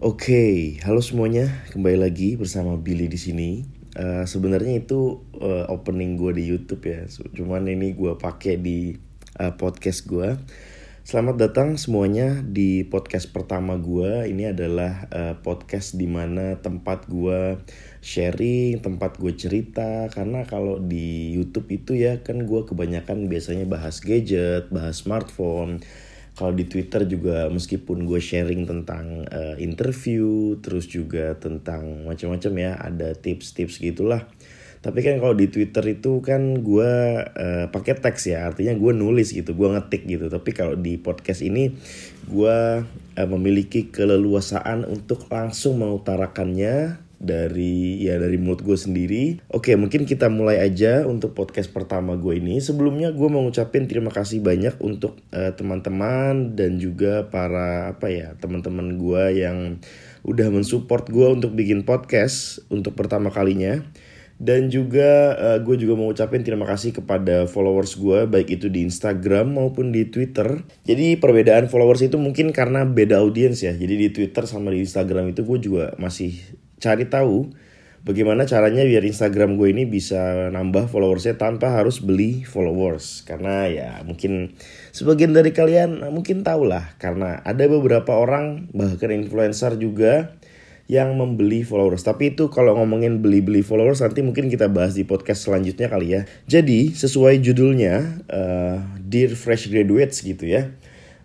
Oke, halo semuanya, kembali lagi bersama Billy di sini. Uh, Sebenarnya itu uh, opening gue di YouTube ya, cuman ini gue pakai di uh, podcast gue. Selamat datang semuanya di podcast pertama gue. Ini adalah uh, podcast di mana tempat gue sharing, tempat gue cerita. Karena kalau di YouTube itu ya kan gue kebanyakan biasanya bahas gadget, bahas smartphone kalau di Twitter juga meskipun gue sharing tentang uh, interview terus juga tentang macam-macam ya ada tips-tips gitulah. Tapi kan kalau di Twitter itu kan gue uh, pakai teks ya artinya gue nulis gitu gue ngetik gitu. Tapi kalau di podcast ini gue uh, memiliki keleluasaan untuk langsung mengutarakannya dari ya dari mulut gue sendiri. Oke, mungkin kita mulai aja untuk podcast pertama gue ini. Sebelumnya gue mau ngucapin terima kasih banyak untuk uh, teman-teman dan juga para apa ya teman-teman gue yang udah mensupport gue untuk bikin podcast untuk pertama kalinya. Dan juga uh, gue juga mau ucapin terima kasih kepada followers gue baik itu di Instagram maupun di Twitter. Jadi perbedaan followers itu mungkin karena beda audiens ya. Jadi di Twitter sama di Instagram itu gue juga masih cari tahu bagaimana caranya biar Instagram gue ini bisa nambah followersnya tanpa harus beli followers. Karena ya mungkin sebagian dari kalian mungkin tahu lah karena ada beberapa orang bahkan influencer juga yang membeli followers. Tapi itu kalau ngomongin beli-beli followers nanti mungkin kita bahas di podcast selanjutnya kali ya. Jadi sesuai judulnya uh, Dear Fresh Graduates gitu ya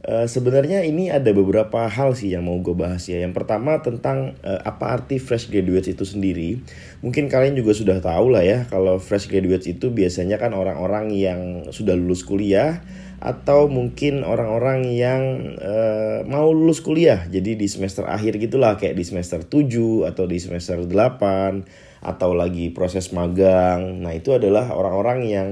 Uh, sebenarnya ini ada beberapa hal sih yang mau gue bahas ya. Yang pertama tentang uh, apa arti fresh graduates itu sendiri. Mungkin kalian juga sudah tahu lah ya kalau fresh graduates itu biasanya kan orang-orang yang sudah lulus kuliah atau mungkin orang-orang yang uh, mau lulus kuliah. Jadi di semester akhir gitulah kayak di semester 7 atau di semester 8 atau lagi proses magang. Nah, itu adalah orang-orang yang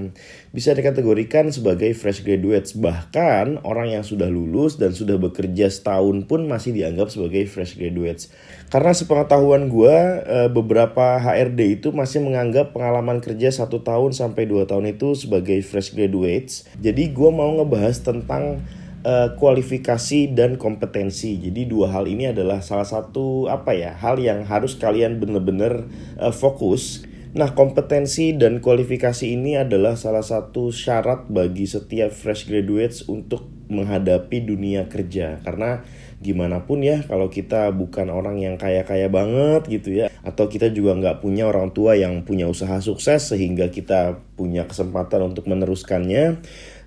bisa dikategorikan sebagai fresh graduates. Bahkan orang yang sudah lulus dan sudah bekerja setahun pun masih dianggap sebagai fresh graduates. Karena sepengetahuan gue, eh, beberapa HRD itu masih menganggap pengalaman kerja satu tahun sampai dua tahun itu sebagai fresh graduates. Jadi gue mau ngebahas tentang uh, kualifikasi dan kompetensi. Jadi dua hal ini adalah salah satu apa ya hal yang harus kalian benar-benar uh, fokus. Nah, kompetensi dan kualifikasi ini adalah salah satu syarat bagi setiap fresh graduates untuk menghadapi dunia kerja. Karena gimana pun ya, kalau kita bukan orang yang kaya-kaya banget gitu ya, atau kita juga nggak punya orang tua yang punya usaha sukses sehingga kita punya kesempatan untuk meneruskannya,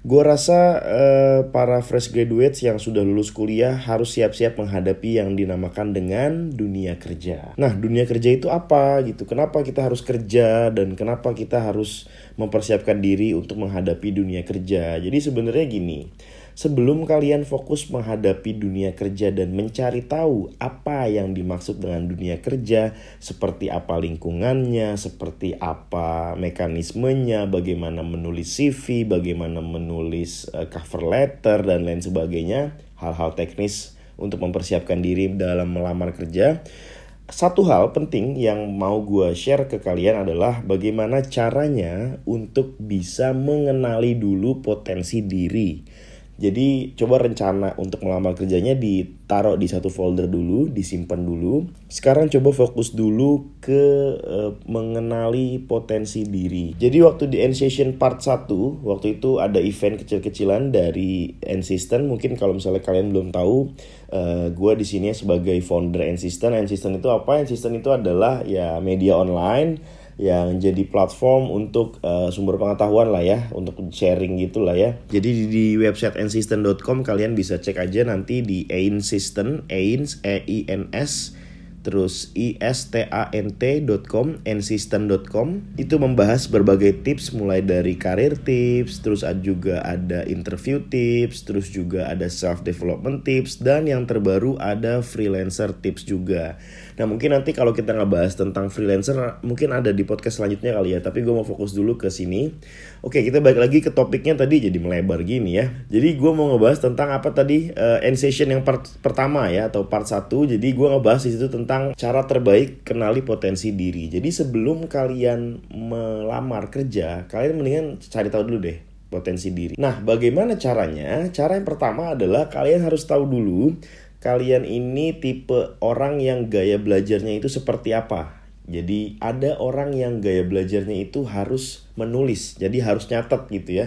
Gue rasa uh, para fresh graduates yang sudah lulus kuliah harus siap-siap menghadapi yang dinamakan dengan dunia kerja. Nah, dunia kerja itu apa gitu? Kenapa kita harus kerja dan kenapa kita harus mempersiapkan diri untuk menghadapi dunia kerja? Jadi sebenarnya gini, sebelum kalian fokus menghadapi dunia kerja dan mencari tahu apa yang dimaksud dengan dunia kerja, seperti apa lingkungannya, seperti apa mekanismenya, bagaimana menulis CV, bagaimana menulis uh, cover letter dan lain sebagainya, hal-hal teknis untuk mempersiapkan diri dalam melamar kerja. Satu hal penting yang mau gue share ke kalian adalah bagaimana caranya untuk bisa mengenali dulu potensi diri jadi coba rencana untuk melamar kerjanya ditaruh di satu folder dulu, disimpan dulu. Sekarang coba fokus dulu ke uh, mengenali potensi diri. Jadi waktu di N-Session part 1, waktu itu ada event kecil-kecilan dari N-System. Mungkin kalau misalnya kalian belum tahu, uh, eh, gue di sini sebagai founder N-System. N-System itu apa? N-System itu adalah ya media online yang jadi platform untuk uh, sumber pengetahuan lah ya untuk sharing gitu lah ya. Jadi di, di website ensystem.com kalian bisa cek aja nanti di Ain System Ains E I N S terus istant.com nsystem.com itu membahas berbagai tips mulai dari karir tips terus juga ada interview tips terus juga ada self development tips dan yang terbaru ada freelancer tips juga. Nah mungkin nanti kalau kita ngebahas tentang freelancer mungkin ada di podcast selanjutnya kali ya tapi gue mau fokus dulu ke sini. Oke kita balik lagi ke topiknya tadi jadi melebar gini ya. Jadi gue mau ngebahas tentang apa tadi uh, end session yang part pertama ya atau part 1 jadi gue ngebahas di situ tentang tentang cara terbaik kenali potensi diri. Jadi sebelum kalian melamar kerja, kalian mendingan cari tahu dulu deh potensi diri. Nah, bagaimana caranya? Cara yang pertama adalah kalian harus tahu dulu kalian ini tipe orang yang gaya belajarnya itu seperti apa. Jadi ada orang yang gaya belajarnya itu harus menulis, jadi harus nyatet gitu ya.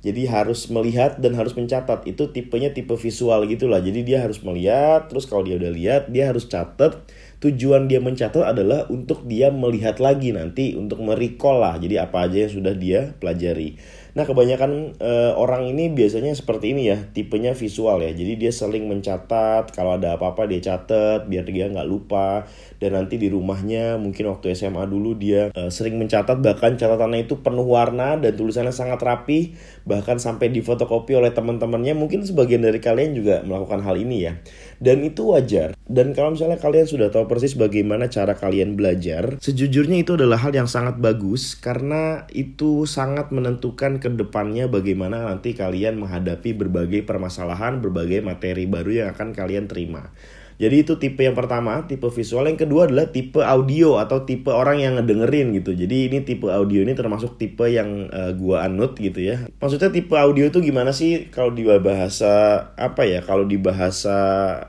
Jadi harus melihat dan harus mencatat. Itu tipenya tipe visual gitulah. Jadi dia harus melihat, terus kalau dia udah lihat, dia harus catat tujuan dia mencatat adalah untuk dia melihat lagi nanti untuk merecall lah. Jadi apa aja yang sudah dia pelajari. Nah kebanyakan e, orang ini biasanya seperti ini ya tipenya visual ya. Jadi dia sering mencatat kalau ada apa-apa dia catat biar dia nggak lupa. Dan nanti di rumahnya mungkin waktu SMA dulu dia e, sering mencatat. Bahkan catatannya itu penuh warna dan tulisannya sangat rapi. Bahkan sampai difotokopi oleh teman-temannya. Mungkin sebagian dari kalian juga melakukan hal ini ya dan itu wajar dan kalau misalnya kalian sudah tahu persis bagaimana cara kalian belajar, sejujurnya itu adalah hal yang sangat bagus karena itu sangat menentukan ke depannya bagaimana nanti kalian menghadapi berbagai permasalahan, berbagai materi baru yang akan kalian terima. Jadi itu tipe yang pertama, tipe visual. Yang kedua adalah tipe audio atau tipe orang yang ngedengerin gitu. Jadi ini tipe audio ini termasuk tipe yang uh, gua anut gitu ya. Maksudnya tipe audio itu gimana sih kalau di bahasa apa ya? Kalau di bahasa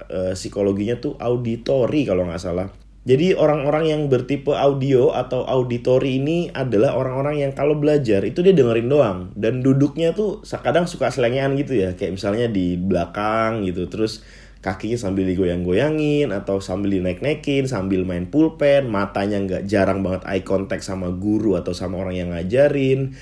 uh, psikologinya tuh auditory kalau nggak salah. Jadi orang-orang yang bertipe audio atau auditory ini adalah orang-orang yang kalau belajar itu dia dengerin doang dan duduknya tuh kadang suka selengean gitu ya kayak misalnya di belakang gitu terus kakinya sambil digoyang-goyangin atau sambil dinaik-naikin sambil main pulpen matanya nggak jarang banget eye contact sama guru atau sama orang yang ngajarin.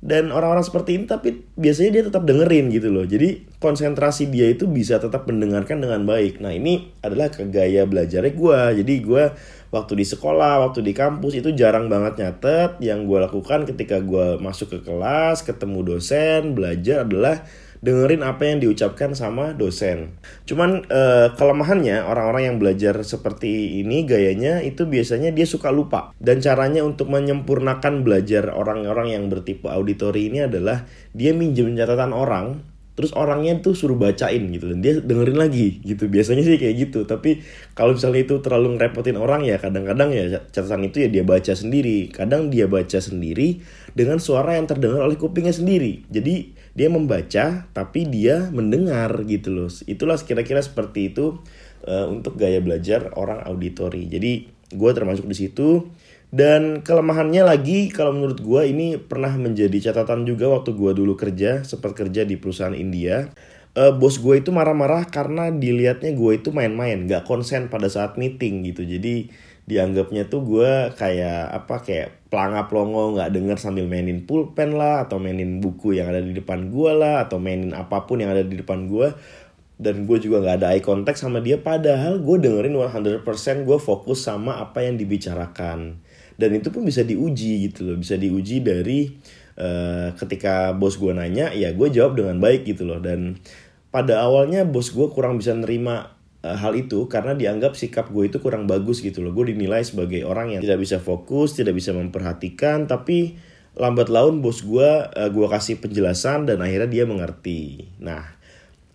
Dan orang-orang seperti ini tapi biasanya dia tetap dengerin gitu loh. Jadi konsentrasi dia itu bisa tetap mendengarkan dengan baik. Nah ini adalah kegaya belajarnya gue jadi gue waktu di sekolah waktu di kampus itu jarang banget nyatet yang gue lakukan ketika gue masuk ke kelas ketemu dosen belajar adalah dengerin apa yang diucapkan sama dosen. Cuman uh, kelemahannya orang-orang yang belajar seperti ini gayanya itu biasanya dia suka lupa. Dan caranya untuk menyempurnakan belajar orang-orang yang bertipe auditori ini adalah dia minjem catatan orang terus orangnya tuh suruh bacain gitu dan dia dengerin lagi gitu. Biasanya sih kayak gitu. Tapi kalau misalnya itu terlalu ngerepotin orang ya kadang-kadang ya catatan itu ya dia baca sendiri. Kadang dia baca sendiri dengan suara yang terdengar oleh kupingnya sendiri. Jadi dia membaca tapi dia mendengar gitu loh. Itulah kira-kira seperti itu uh, untuk gaya belajar orang auditori. Jadi gue termasuk di situ dan kelemahannya lagi kalau menurut gue ini pernah menjadi catatan juga waktu gue dulu kerja sempat kerja di perusahaan India. Uh, bos gue itu marah-marah karena dilihatnya gue itu main-main gak konsen pada saat meeting gitu. Jadi dianggapnya tuh gue kayak apa kayak pelangap pelongo nggak denger sambil mainin pulpen lah atau mainin buku yang ada di depan gue lah atau mainin apa pun yang ada di depan gue dan gue juga nggak ada eye contact sama dia padahal gue dengerin 100% gue fokus sama apa yang dibicarakan dan itu pun bisa diuji gitu loh bisa diuji dari uh, ketika bos gue nanya ya gue jawab dengan baik gitu loh dan pada awalnya bos gue kurang bisa nerima uh, hal itu karena dianggap sikap gue itu kurang bagus gitu loh. Gue dinilai sebagai orang yang tidak bisa fokus, tidak bisa memperhatikan, tapi lambat laun bos gue, uh, gue kasih penjelasan dan akhirnya dia mengerti. Nah,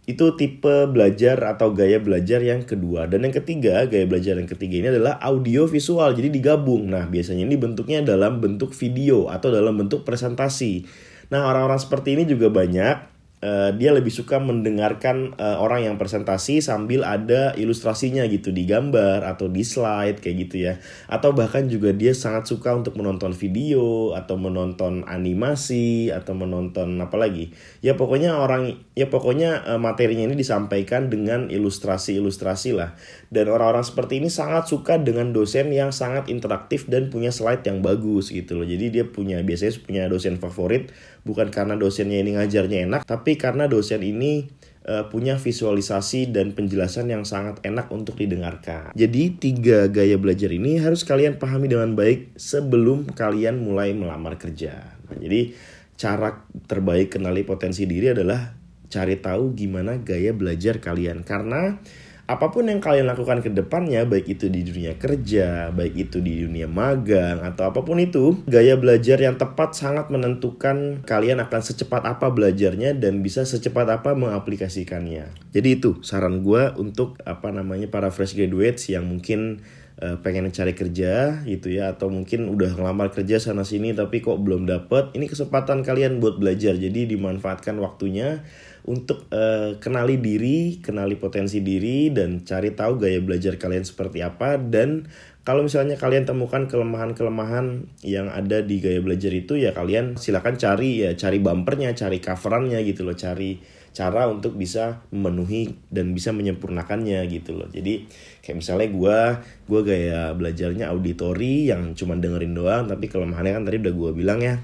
itu tipe belajar atau gaya belajar yang kedua. Dan yang ketiga gaya belajar yang ketiga ini adalah audio visual. Jadi digabung. Nah biasanya ini bentuknya dalam bentuk video atau dalam bentuk presentasi. Nah orang-orang seperti ini juga banyak uh, dia lebih suka mendengarkan uh, orang yang presentasi sambil ada ilustrasinya gitu di gambar atau di slide kayak gitu ya. Atau bahkan juga dia sangat suka untuk menonton video atau menonton animasi atau menonton apa lagi. Ya pokoknya orang ya pokoknya uh, materinya ini disampaikan dengan ilustrasi-ilustrasi lah. Dan orang-orang seperti ini sangat suka dengan dosen yang sangat interaktif dan punya slide yang bagus gitu loh. Jadi dia punya biasanya punya dosen favorit bukan karena dosennya ini ngajarnya enak tapi karena dosen ini uh, punya visualisasi dan penjelasan yang sangat enak untuk didengarkan. Jadi tiga gaya belajar ini harus kalian pahami dengan baik sebelum kalian mulai melamar kerja. Nah, jadi cara terbaik kenali potensi diri adalah cari tahu gimana gaya belajar kalian karena apa pun yang kalian lakukan ke depannya, baik itu di dunia kerja, baik itu di dunia magang, atau apa pun itu, gaya belajar yang tepat sangat menentukan kalian akan secepat apa belajarnya dan bisa secepat apa mengaplikasikannya. Jadi itu saran gue untuk apa namanya para fresh graduates yang mungkin uh, pengen cari kerja gitu ya atau mungkin udah ngelamar kerja sana sini tapi kok belum dapet ini kesempatan kalian buat belajar. Jadi dimanfaatkan waktunya untuk uh, kenali diri, kenali potensi diri dan cari tahu gaya belajar kalian seperti apa. Dan kalau misalnya kalian temukan kelemahan-kelemahan yang ada di gaya belajar itu ya kalian silakan cari ya cari bumpernya, cari coverannya gitu loh, cari cara untuk bisa memenuhi dan bisa menyempurnakannya gitu loh. Jadi kayak misalnya gue, gue gaya belajarnya auditori yang cuma dengerin doang, tapi kelemahannya kan tadi udah gue bilang ya.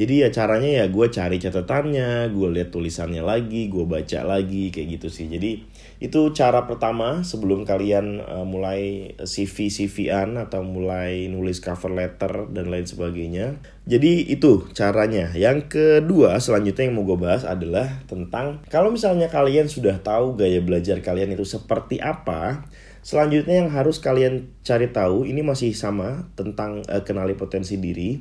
Jadi ya caranya ya gue cari catatannya gue lihat tulisannya lagi gue baca lagi kayak gitu sih. Jadi itu cara pertama sebelum kalian uh, mulai CV CV-an atau mulai nulis cover letter dan lain sebagainya. Jadi itu caranya. Yang kedua selanjutnya yang mau gue bahas adalah tentang kalau misalnya kalian sudah tahu gaya belajar kalian itu seperti apa Selanjutnya yang harus kalian cari tahu ini masih sama tentang uh, kenali potensi diri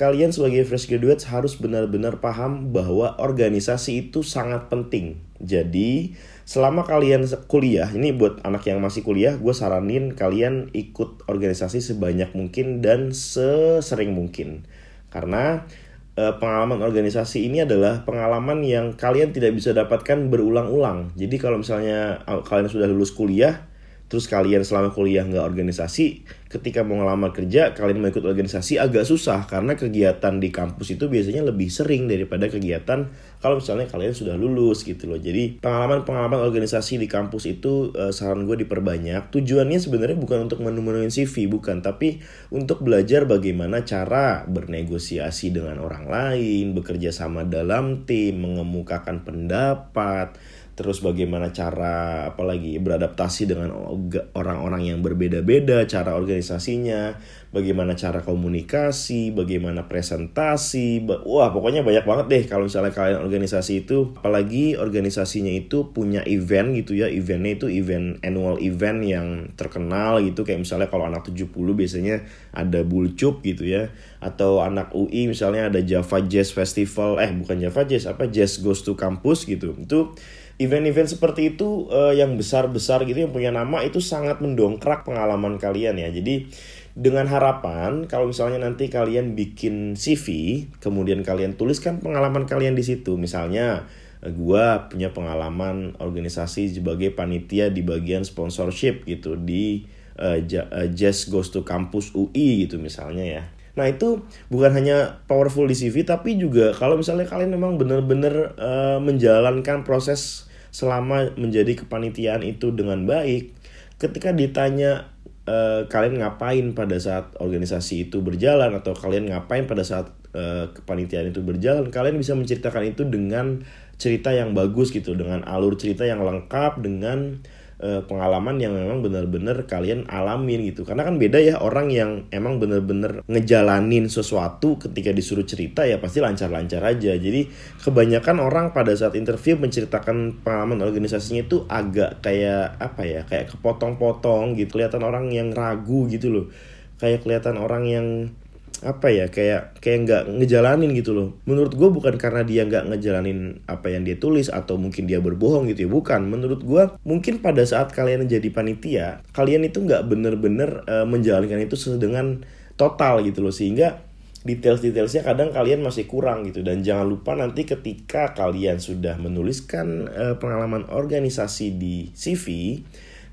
kalian sebagai fresh graduates harus benar-benar paham bahwa organisasi itu sangat penting. Jadi, selama kalian kuliah, ini buat anak yang masih kuliah, gue saranin kalian ikut organisasi sebanyak mungkin dan sesering mungkin. Karena eh, pengalaman organisasi ini adalah pengalaman yang kalian tidak bisa dapatkan berulang-ulang. Jadi kalau misalnya eh, kalian sudah lulus kuliah, terus kalian selama kuliah nggak organisasi, ketika mau ngelamar kerja kalian mau ikut organisasi agak susah karena kegiatan di kampus itu biasanya lebih sering daripada kegiatan kalau misalnya kalian sudah lulus gitu loh. Jadi pengalaman-pengalaman organisasi di kampus itu uh, saran gue diperbanyak. Tujuannya sebenarnya bukan untuk menu-menuin CV bukan, tapi untuk belajar bagaimana cara bernegosiasi dengan orang lain, bekerja sama dalam tim, mengemukakan pendapat terus bagaimana cara apalagi beradaptasi dengan orang-orang yang berbeda-beda, cara organisasinya, bagaimana cara komunikasi, bagaimana presentasi, wah pokoknya banyak banget deh kalau misalnya kalian organisasi itu, apalagi organisasinya itu punya event gitu ya, eventnya itu event annual event yang terkenal gitu, kayak misalnya kalau anak 70 biasanya ada Bulcup gitu ya, atau anak UI misalnya ada Java Jazz Festival, eh bukan Java Jazz, apa Jazz Goes to Campus gitu, itu event-event seperti itu uh, yang besar-besar gitu yang punya nama itu sangat mendongkrak pengalaman kalian ya. Jadi dengan harapan kalau misalnya nanti kalian bikin CV, kemudian kalian tuliskan pengalaman kalian di situ. Misalnya uh, gua punya pengalaman organisasi sebagai panitia di bagian sponsorship gitu di uh, Jazz Goes to Campus UI gitu misalnya ya. Nah itu bukan hanya powerful di CV tapi juga kalau misalnya kalian memang benar-benar uh, menjalankan proses selama menjadi kepanitiaan itu dengan baik ketika ditanya uh, kalian ngapain pada saat organisasi itu berjalan atau kalian ngapain pada saat uh, kepanitiaan itu berjalan kalian bisa menceritakan itu dengan cerita yang bagus gitu dengan alur cerita yang lengkap dengan uh, pengalaman yang memang benar-benar kalian alamin gitu. Karena kan beda ya orang yang emang benar-benar ngejalanin sesuatu ketika disuruh cerita ya pasti lancar-lancar aja. Jadi kebanyakan orang pada saat interview menceritakan pengalaman organisasinya itu agak kayak apa ya kayak kepotong-potong gitu. Kelihatan orang yang ragu gitu loh. Kayak kelihatan orang yang apa ya kayak kayak nggak ngejalanin gitu loh. Menurut gue bukan karena dia nggak ngejalanin apa yang dia tulis atau mungkin dia berbohong gitu ya bukan. Menurut gue mungkin pada saat kalian jadi panitia kalian itu nggak bener-bener uh, menjalankan itu dengan total gitu loh. Sehingga details-detailsnya kadang kalian masih kurang gitu. Dan jangan lupa nanti ketika kalian sudah menuliskan uh, pengalaman organisasi di CV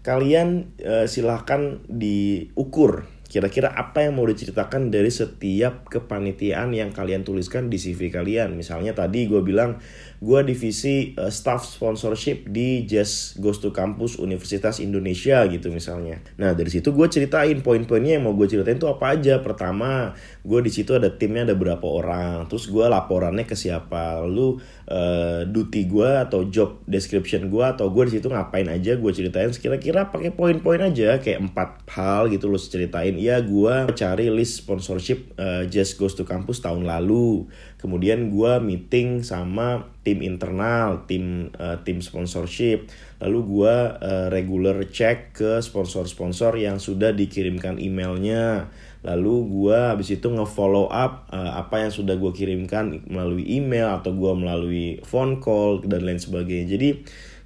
kalian uh, silahkan diukur kira-kira apa yang mau diceritakan dari setiap kepanitiaan yang kalian tuliskan di CV kalian. Misalnya tadi gue bilang gue divisi uh, staff sponsorship di Jazz Goes to Campus Universitas Indonesia gitu misalnya. Nah dari situ gue ceritain poin-poinnya yang mau gue ceritain itu apa aja. Pertama, gue di situ ada timnya ada berapa orang, terus gue laporannya ke siapa, lalu uh, duty gue atau job description gue atau gue di situ ngapain aja gue ceritain. Kira-kira pakai poin-poin aja kayak empat hal gitu lo ceritain. Iya gue cari list sponsorship uh, Jazz Goes to Campus tahun lalu. Kemudian gue meeting sama tim internal tim uh, tim sponsorship. Lalu gue uh, regular cek ke sponsor-sponsor yang sudah dikirimkan emailnya lalu gue habis itu nge-follow up uh, apa yang sudah gue kirimkan melalui email atau gue melalui phone call dan lain sebagainya. Jadi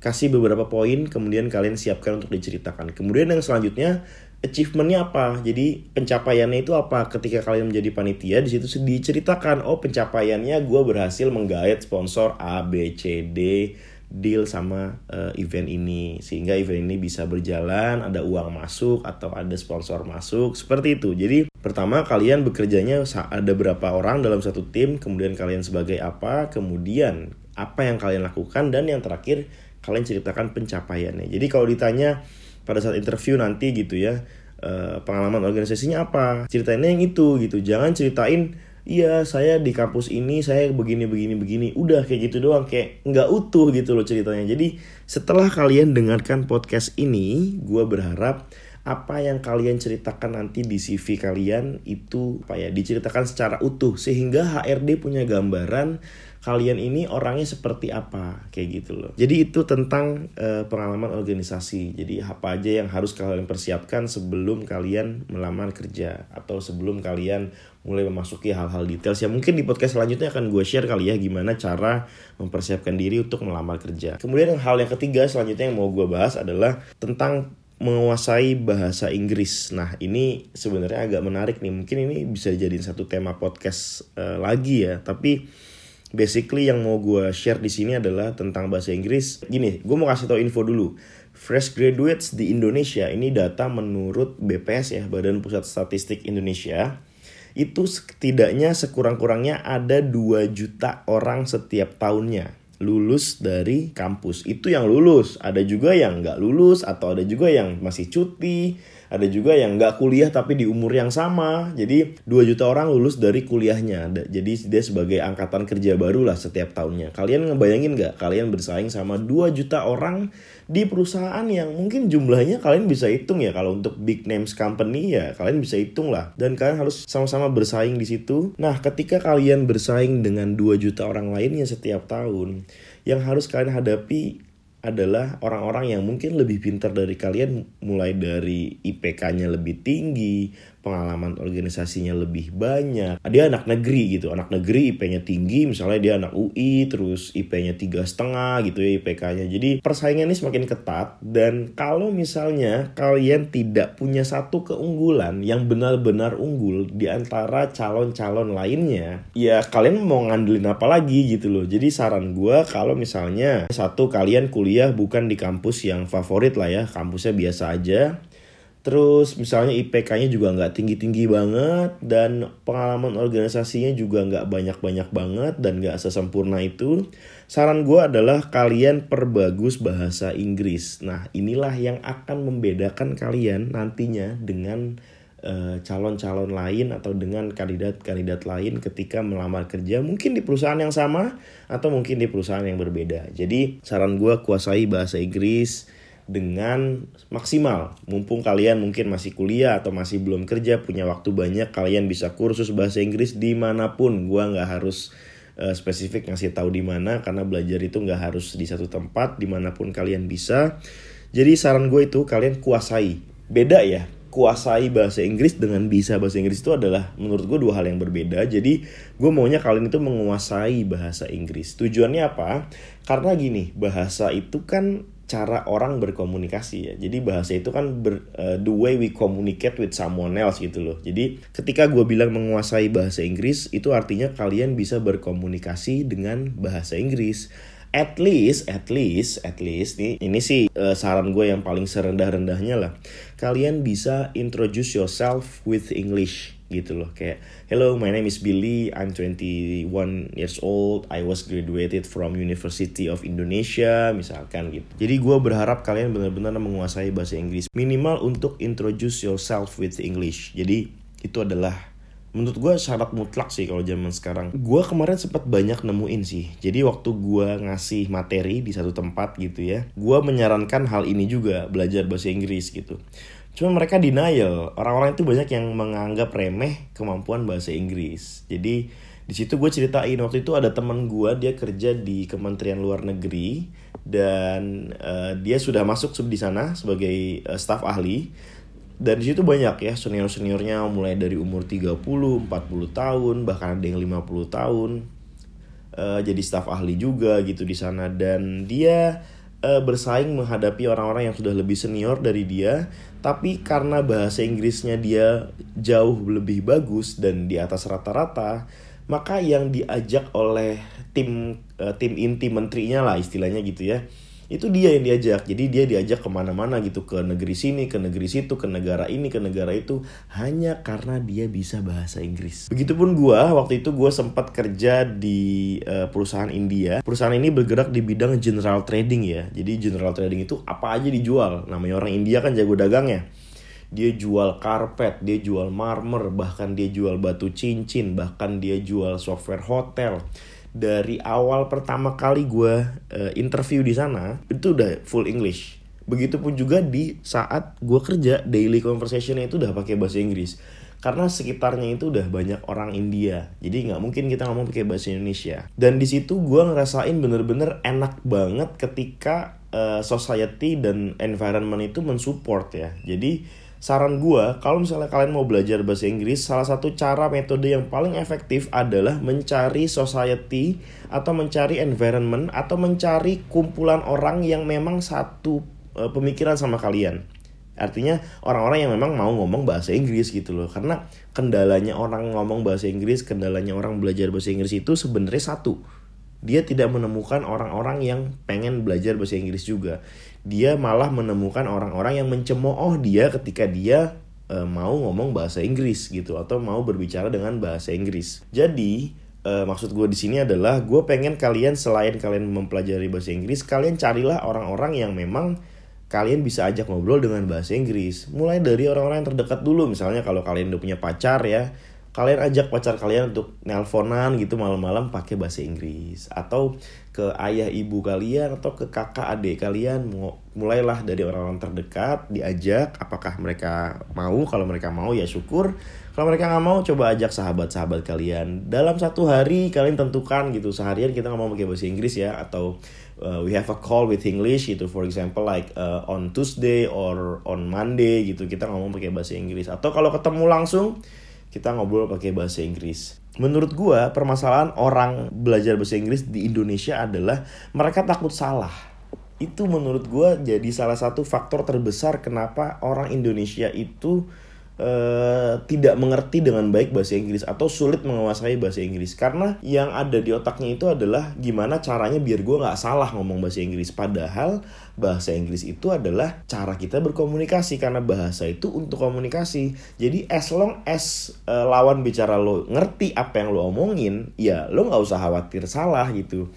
kasih beberapa poin kemudian kalian siapkan untuk diceritakan. Kemudian yang selanjutnya achievementnya apa? Jadi pencapaiannya itu apa? Ketika kalian menjadi panitia di situ diceritakan oh pencapaiannya gue berhasil menggait sponsor A B C D deal sama uh, event ini. Sehingga event ini bisa berjalan ada uang masuk atau ada sponsor masuk. Seperti itu. Jadi pertama kalian bekerjanya ada berapa orang dalam satu tim kemudian kalian sebagai apa kemudian apa yang kalian lakukan dan yang terakhir kalian ceritakan pencapaiannya. Jadi kalau ditanya pada saat interview nanti gitu ya uh, pengalaman organisasinya apa ceritanya yang itu gitu. Jangan ceritain iya saya di kampus ini saya begini begini begini udah kayak gitu doang kayak nggak utuh gitu loh ceritanya jadi setelah kalian dengarkan podcast ini gue berharap apa yang kalian ceritakan nanti di CV kalian itu apa ya diceritakan secara utuh sehingga HRD punya gambaran kalian ini orangnya seperti apa kayak gitu loh. Jadi itu tentang uh, pengalaman organisasi. Jadi apa aja yang harus kalian persiapkan sebelum kalian melamar kerja atau sebelum kalian mulai memasuki hal-hal detail ya mungkin di podcast selanjutnya akan gue share kali ya gimana cara mempersiapkan diri untuk melamar kerja kemudian hal yang ketiga selanjutnya yang mau gue bahas adalah tentang menguasai bahasa Inggris. Nah, ini sebenarnya agak menarik nih. Mungkin ini bisa jadi satu tema podcast uh, lagi ya. Tapi basically yang mau gue share di sini adalah tentang bahasa Inggris. Gini, gue mau kasih tau info dulu. Fresh graduates di Indonesia ini data menurut BPS ya, Badan Pusat Statistik Indonesia itu setidaknya sekurang-kurangnya ada 2 juta orang setiap tahunnya lulus dari kampus. Itu yang lulus. Ada juga yang nggak lulus atau ada juga yang masih cuti ada juga yang nggak kuliah tapi di umur yang sama. Jadi 2 juta orang lulus dari kuliahnya. Jadi dia sebagai angkatan kerja baru lah setiap tahunnya. Kalian ngebayangin nggak? Kalian bersaing sama 2 juta orang di perusahaan yang mungkin jumlahnya kalian bisa hitung ya. Kalau untuk big names company ya kalian bisa hitung lah. Dan kalian harus sama-sama bersaing di situ. Nah ketika kalian bersaing dengan 2 juta orang lainnya setiap tahun yang harus kalian hadapi adalah orang-orang yang mungkin lebih pintar dari kalian mulai dari IPK-nya lebih tinggi, pengalaman organisasinya lebih banyak. Dia anak negeri gitu, anak negeri IP-nya tinggi, misalnya dia anak UI, terus IP-nya tiga setengah gitu ya IPK-nya. Jadi persaingan ini semakin ketat dan kalau misalnya kalian tidak punya satu keunggulan yang benar-benar unggul di antara calon-calon lainnya, ya kalian mau ngandelin apa lagi gitu loh. Jadi saran gue kalau misalnya satu kalian kuliah bukan di kampus yang favorit lah ya, kampusnya biasa aja, Terus misalnya IPK-nya juga nggak tinggi-tinggi banget dan pengalaman organisasinya juga nggak banyak-banyak banget dan nggak sesempurna itu. Saran gue adalah kalian perbagus bahasa Inggris. Nah inilah yang akan membedakan kalian nantinya dengan eh, calon-calon lain atau dengan kandidat-kandidat lain ketika melamar kerja mungkin di perusahaan yang sama atau mungkin di perusahaan yang berbeda. Jadi saran gue kuasai bahasa Inggris dengan maksimal. Mumpung kalian mungkin masih kuliah atau masih belum kerja, punya waktu banyak, kalian bisa kursus bahasa Inggris di mana pun. Gua nggak harus uh, spesifik ngasih tahu di mana karena belajar itu nggak harus di satu tempat, di mana pun kalian bisa. Jadi saran gue itu kalian kuasai. Beda ya, kuasai bahasa Inggris dengan bisa bahasa Inggris itu adalah menurut gue dua hal yang berbeda. Jadi gue maunya kalian itu menguasai bahasa Inggris. Tujuannya apa? Karena gini, bahasa itu kan cara orang berkomunikasi ya. Jadi bahasa itu kan ber, uh, the way we communicate with someone else gitu loh. Jadi ketika gue bilang menguasai bahasa Inggris itu artinya kalian bisa berkomunikasi dengan bahasa Inggris. At least, at least, at least nih ini sih uh, saran gue yang paling serendah-rendahnya lah. Kalian bisa introduce yourself with English gitu loh. Kayak hello my name is Billy. I'm 21 years old. I was graduated from University of Indonesia misalkan gitu. Jadi gue berharap kalian benar-benar menguasai bahasa Inggris. Minimal untuk introduce yourself with English. Jadi itu adalah menurut gue syarat mutlak sih kalau zaman sekarang. Gue kemarin sempat banyak nemuin sih. Jadi waktu gue ngasih materi di satu tempat gitu ya gue menyarankan hal ini juga belajar bahasa Inggris gitu Cuma mereka denial. Orang-orang itu banyak yang menganggap remeh kemampuan bahasa Inggris. Jadi di situ gue ceritain waktu itu ada teman gue dia kerja di Kementerian Luar Negeri dan uh, dia sudah masuk di sana sebagai uh, staf ahli. Dan di situ banyak ya senior-seniornya mulai dari umur 30, 40 tahun, bahkan ada yang 50 tahun. Uh, jadi staf ahli juga gitu di sana dan dia uh, bersaing menghadapi orang-orang yang sudah lebih senior dari dia, tapi karena bahasa Inggrisnya dia jauh lebih bagus dan di atas rata-rata, maka yang diajak oleh tim uh, tim inti menterinya lah istilahnya gitu ya itu dia yang diajak. Jadi dia diajak ke mana-mana gitu. Ke negeri sini ke negeri situ ke negara ini ke negara itu. Hanya karena dia bisa bahasa Inggris. Begitupun gue waktu itu gue sempat kerja di uh, perusahaan India. Perusahaan ini bergerak di bidang general trading ya. Jadi general trading itu apa aja dijual. Namanya orang India kan jago dagangnya. Dia jual karpet, dia jual marmer, bahkan dia jual batu cincin, bahkan dia jual software hotel dari awal pertama kali gue uh, interview di sana itu udah full English. Begitupun juga di saat gue kerja daily conversationnya itu udah pakai bahasa Inggris. Karena sekitarnya itu udah banyak orang India, jadi nggak mungkin kita ngomong pakai bahasa Indonesia. Dan di situ gue ngerasain bener-bener enak banget ketika uh, society dan environment itu mensupport ya. Jadi saran gue kalau misalnya kalian mau belajar bahasa Inggris salah satu cara metode yang paling efektif adalah mencari society atau mencari environment atau mencari kumpulan orang yang memang satu uh, pemikiran sama kalian. Artinya orang-orang yang memang mau ngomong bahasa Inggris gitu loh. Karena kendalanya orang ngomong bahasa Inggris kendalanya orang belajar bahasa Inggris itu sebenarnya satu. Dia tidak menemukan orang-orang yang pengen belajar bahasa Inggris juga. Dia malah menemukan orang-orang yang mencemooh dia ketika dia e, mau ngomong bahasa Inggris gitu atau mau berbicara dengan bahasa Inggris. Jadi e, maksud gue di sini adalah gue pengen kalian selain kalian mempelajari bahasa Inggris, kalian carilah orang-orang yang memang kalian bisa ajak ngobrol dengan bahasa Inggris. Mulai dari orang-orang yang terdekat dulu, misalnya kalau kalian udah punya pacar ya, kalian ajak pacar kalian untuk nelponan gitu malam-malam pakai bahasa Inggris. Atau ke ayah ibu kalian atau ke kakak adik kalian. Mulailah dari orang-orang terdekat diajak apakah mereka mau. Kalau mereka mau ya syukur. Kalau mereka nggak mau coba ajak sahabat-sahabat kalian. Dalam satu hari kalian tentukan gitu. Seharian kita ngomong pakai bahasa Inggris ya. Atau uh, we have a call with English gitu. For example like uh, on Tuesday or on Monday gitu. Kita ngomong pakai bahasa Inggris. Atau kalau ketemu langsung kita ngobrol pakai bahasa Inggris. Menurut gua, permasalahan orang belajar bahasa Inggris di Indonesia adalah mereka takut salah. Itu menurut gua jadi salah satu faktor terbesar kenapa orang Indonesia itu tidak mengerti dengan baik bahasa Inggris atau sulit menguasai bahasa Inggris. Karena yang ada di otaknya itu adalah gimana caranya biar gue nggak salah ngomong bahasa Inggris. Padahal bahasa Inggris itu adalah cara kita berkomunikasi karena bahasa itu untuk komunikasi. Jadi as long as uh, lawan bicara lo ngerti apa yang lo omongin ya lo nggak usah khawatir salah gitu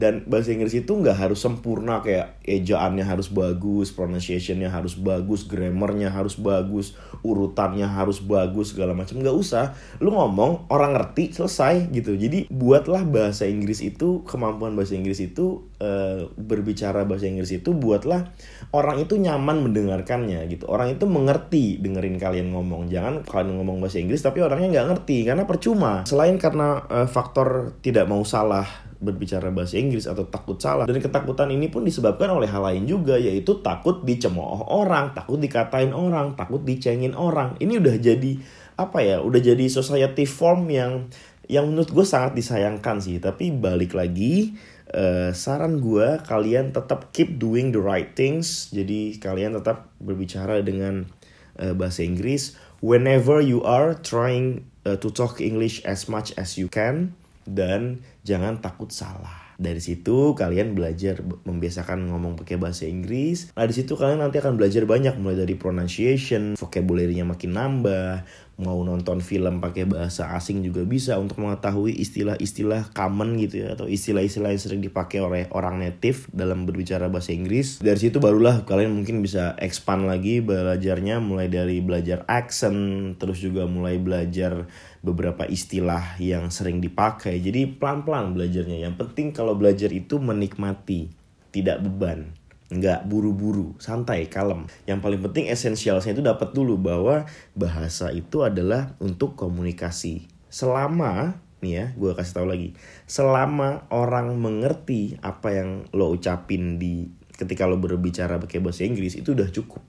dan bahasa Inggris itu nggak harus sempurna kayak ejaannya harus bagus, pronunciationnya harus bagus, grammarnya harus bagus, urutannya harus bagus segala macam nggak usah. Lu ngomong orang ngerti selesai gitu. Jadi buatlah bahasa Inggris itu kemampuan bahasa Inggris itu e, berbicara bahasa Inggris itu buatlah orang itu nyaman mendengarkannya gitu. Orang itu mengerti dengerin kalian ngomong. Jangan kalian ngomong bahasa Inggris tapi orangnya nggak ngerti karena percuma. Selain karena e, faktor tidak mau salah berbicara bahasa Inggris atau takut salah. Dan ketakutan ini pun disebabkan oleh hal lain juga yaitu takut dicemooh orang takut dikatain orang takut dicengin orang. Ini udah jadi apa ya udah jadi society form yang yang menurut gue sangat disayangkan sih. Tapi balik lagi uh, saran gue kalian tetap keep doing the right things. Jadi kalian tetap berbicara dengan uh, bahasa Inggris. Whenever you are trying uh, to talk English as much as you can dan jangan takut salah. Dari situ kalian belajar membiasakan ngomong pakai bahasa Inggris. Nah, di situ kalian nanti akan belajar banyak mulai dari pronunciation, vocabulary-nya makin nambah, mau nonton film pakai bahasa asing juga bisa untuk mengetahui istilah-istilah common gitu ya atau istilah-istilah yang sering dipakai oleh orang native dalam berbicara bahasa Inggris. Dari situ barulah kalian mungkin bisa expand lagi belajarnya mulai dari belajar accent terus juga mulai belajar beberapa istilah yang sering dipakai. Jadi pelan-pelan belajarnya. Yang penting kalau belajar itu menikmati, tidak beban nggak buru-buru, santai, kalem. Yang paling penting esensialnya itu dapat dulu bahwa bahasa itu adalah untuk komunikasi. Selama nih ya, gue kasih tahu lagi, selama orang mengerti apa yang lo ucapin di ketika lo berbicara pakai bahasa Inggris itu udah cukup.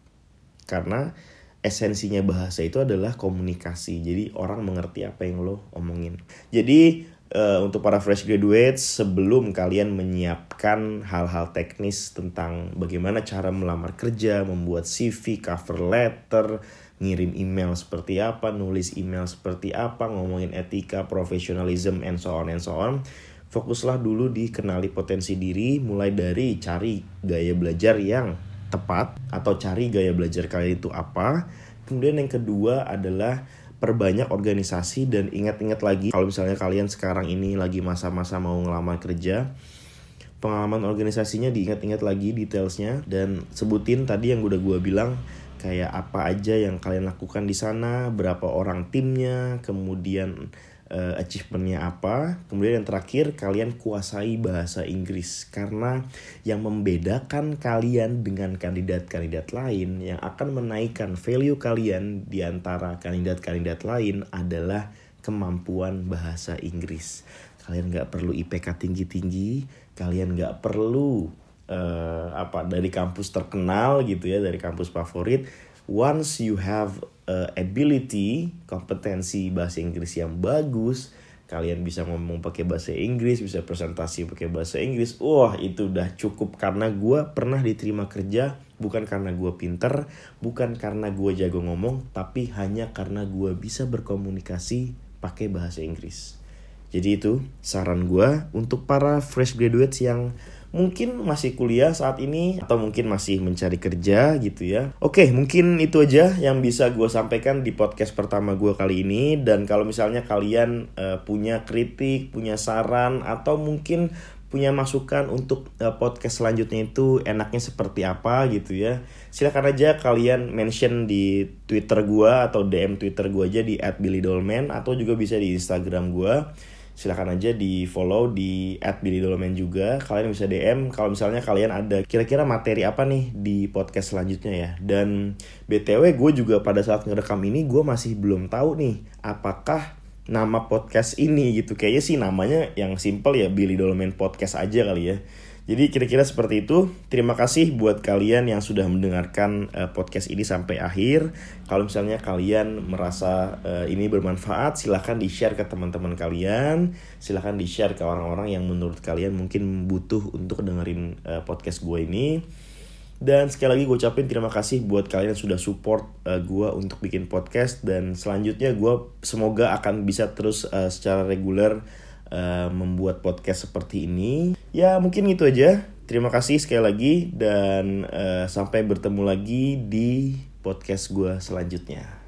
Karena esensinya bahasa itu adalah komunikasi. Jadi orang mengerti apa yang lo omongin. Jadi uh, untuk para fresh graduates sebelum kalian menyiapkan hal-hal teknis tentang bagaimana cara melamar kerja, membuat CV, cover letter, ngirim email seperti apa, nulis email seperti apa, ngomongin etika, professionalism, and so on and so on. Fokuslah dulu di kenali potensi diri, mulai dari cari gaya belajar yang tepat atau cari gaya belajar kalian itu apa. Kemudian yang kedua adalah perbanyak organisasi dan ingat-ingat lagi kalau misalnya kalian sekarang ini lagi masa-masa mau ngelamar kerja pengalaman organisasinya diingat-ingat lagi detailsnya dan sebutin tadi yang udah gue bilang kayak apa aja yang kalian lakukan di sana berapa orang timnya kemudian uh, achievementnya apa. Kemudian yang terakhir kalian kuasai bahasa Inggris karena yang membedakan kalian dengan kandidat-kandidat lain yang akan menaikkan value kalian di antara kandidat-kandidat lain adalah kemampuan bahasa Inggris. Kalian nggak perlu IPK tinggi-tinggi, kalian nggak perlu uh, apa dari kampus terkenal gitu ya, dari kampus favorit. Once you have uh, ability, kompetensi bahasa Inggris yang bagus, kalian bisa ngomong pakai bahasa Inggris, bisa presentasi pakai bahasa Inggris, wah itu udah cukup karena gue pernah diterima kerja bukan karena gue pinter, bukan karena gue jago ngomong, tapi hanya karena gue bisa berkomunikasi pakai bahasa Inggris. Jadi itu saran gue untuk para fresh graduates yang mungkin masih kuliah saat ini atau mungkin masih mencari kerja gitu ya. Oke, mungkin itu aja yang bisa gue sampaikan di podcast pertama gue kali ini. Dan kalau misalnya kalian uh, punya kritik, punya saran atau mungkin punya masukan untuk uh, podcast selanjutnya itu enaknya seperti apa gitu ya silakan aja kalian mention di twitter gue atau dm twitter gue aja di @billydolman atau juga bisa di instagram gue silahkan aja di follow di @billydoloman juga. Kalian bisa DM kalau misalnya kalian ada kira-kira materi apa nih di podcast selanjutnya ya. Dan btw gue juga pada saat ngerekam ini gue masih belum tahu nih apakah nama podcast ini gitu. Kayaknya sih namanya yang simple ya Billy Dolmen Podcast aja kali ya jadi kira-kira seperti itu. Terima kasih buat kalian yang sudah mendengarkan uh, podcast ini sampai akhir. Kalau misalnya kalian merasa uh, ini bermanfaat, silahkan di-share ke teman-teman kalian. Silahkan di-share ke orang-orang yang menurut kalian mungkin butuh untuk dengerin uh, podcast gue ini. Dan sekali lagi gue ucapin terima kasih buat kalian yang sudah support uh, gue untuk bikin podcast. Dan selanjutnya gue semoga akan bisa terus uh, secara reguler uh, membuat podcast seperti ini. Ya mungkin itu aja. Terima kasih sekali lagi dan uh, sampai bertemu lagi di podcast gue selanjutnya.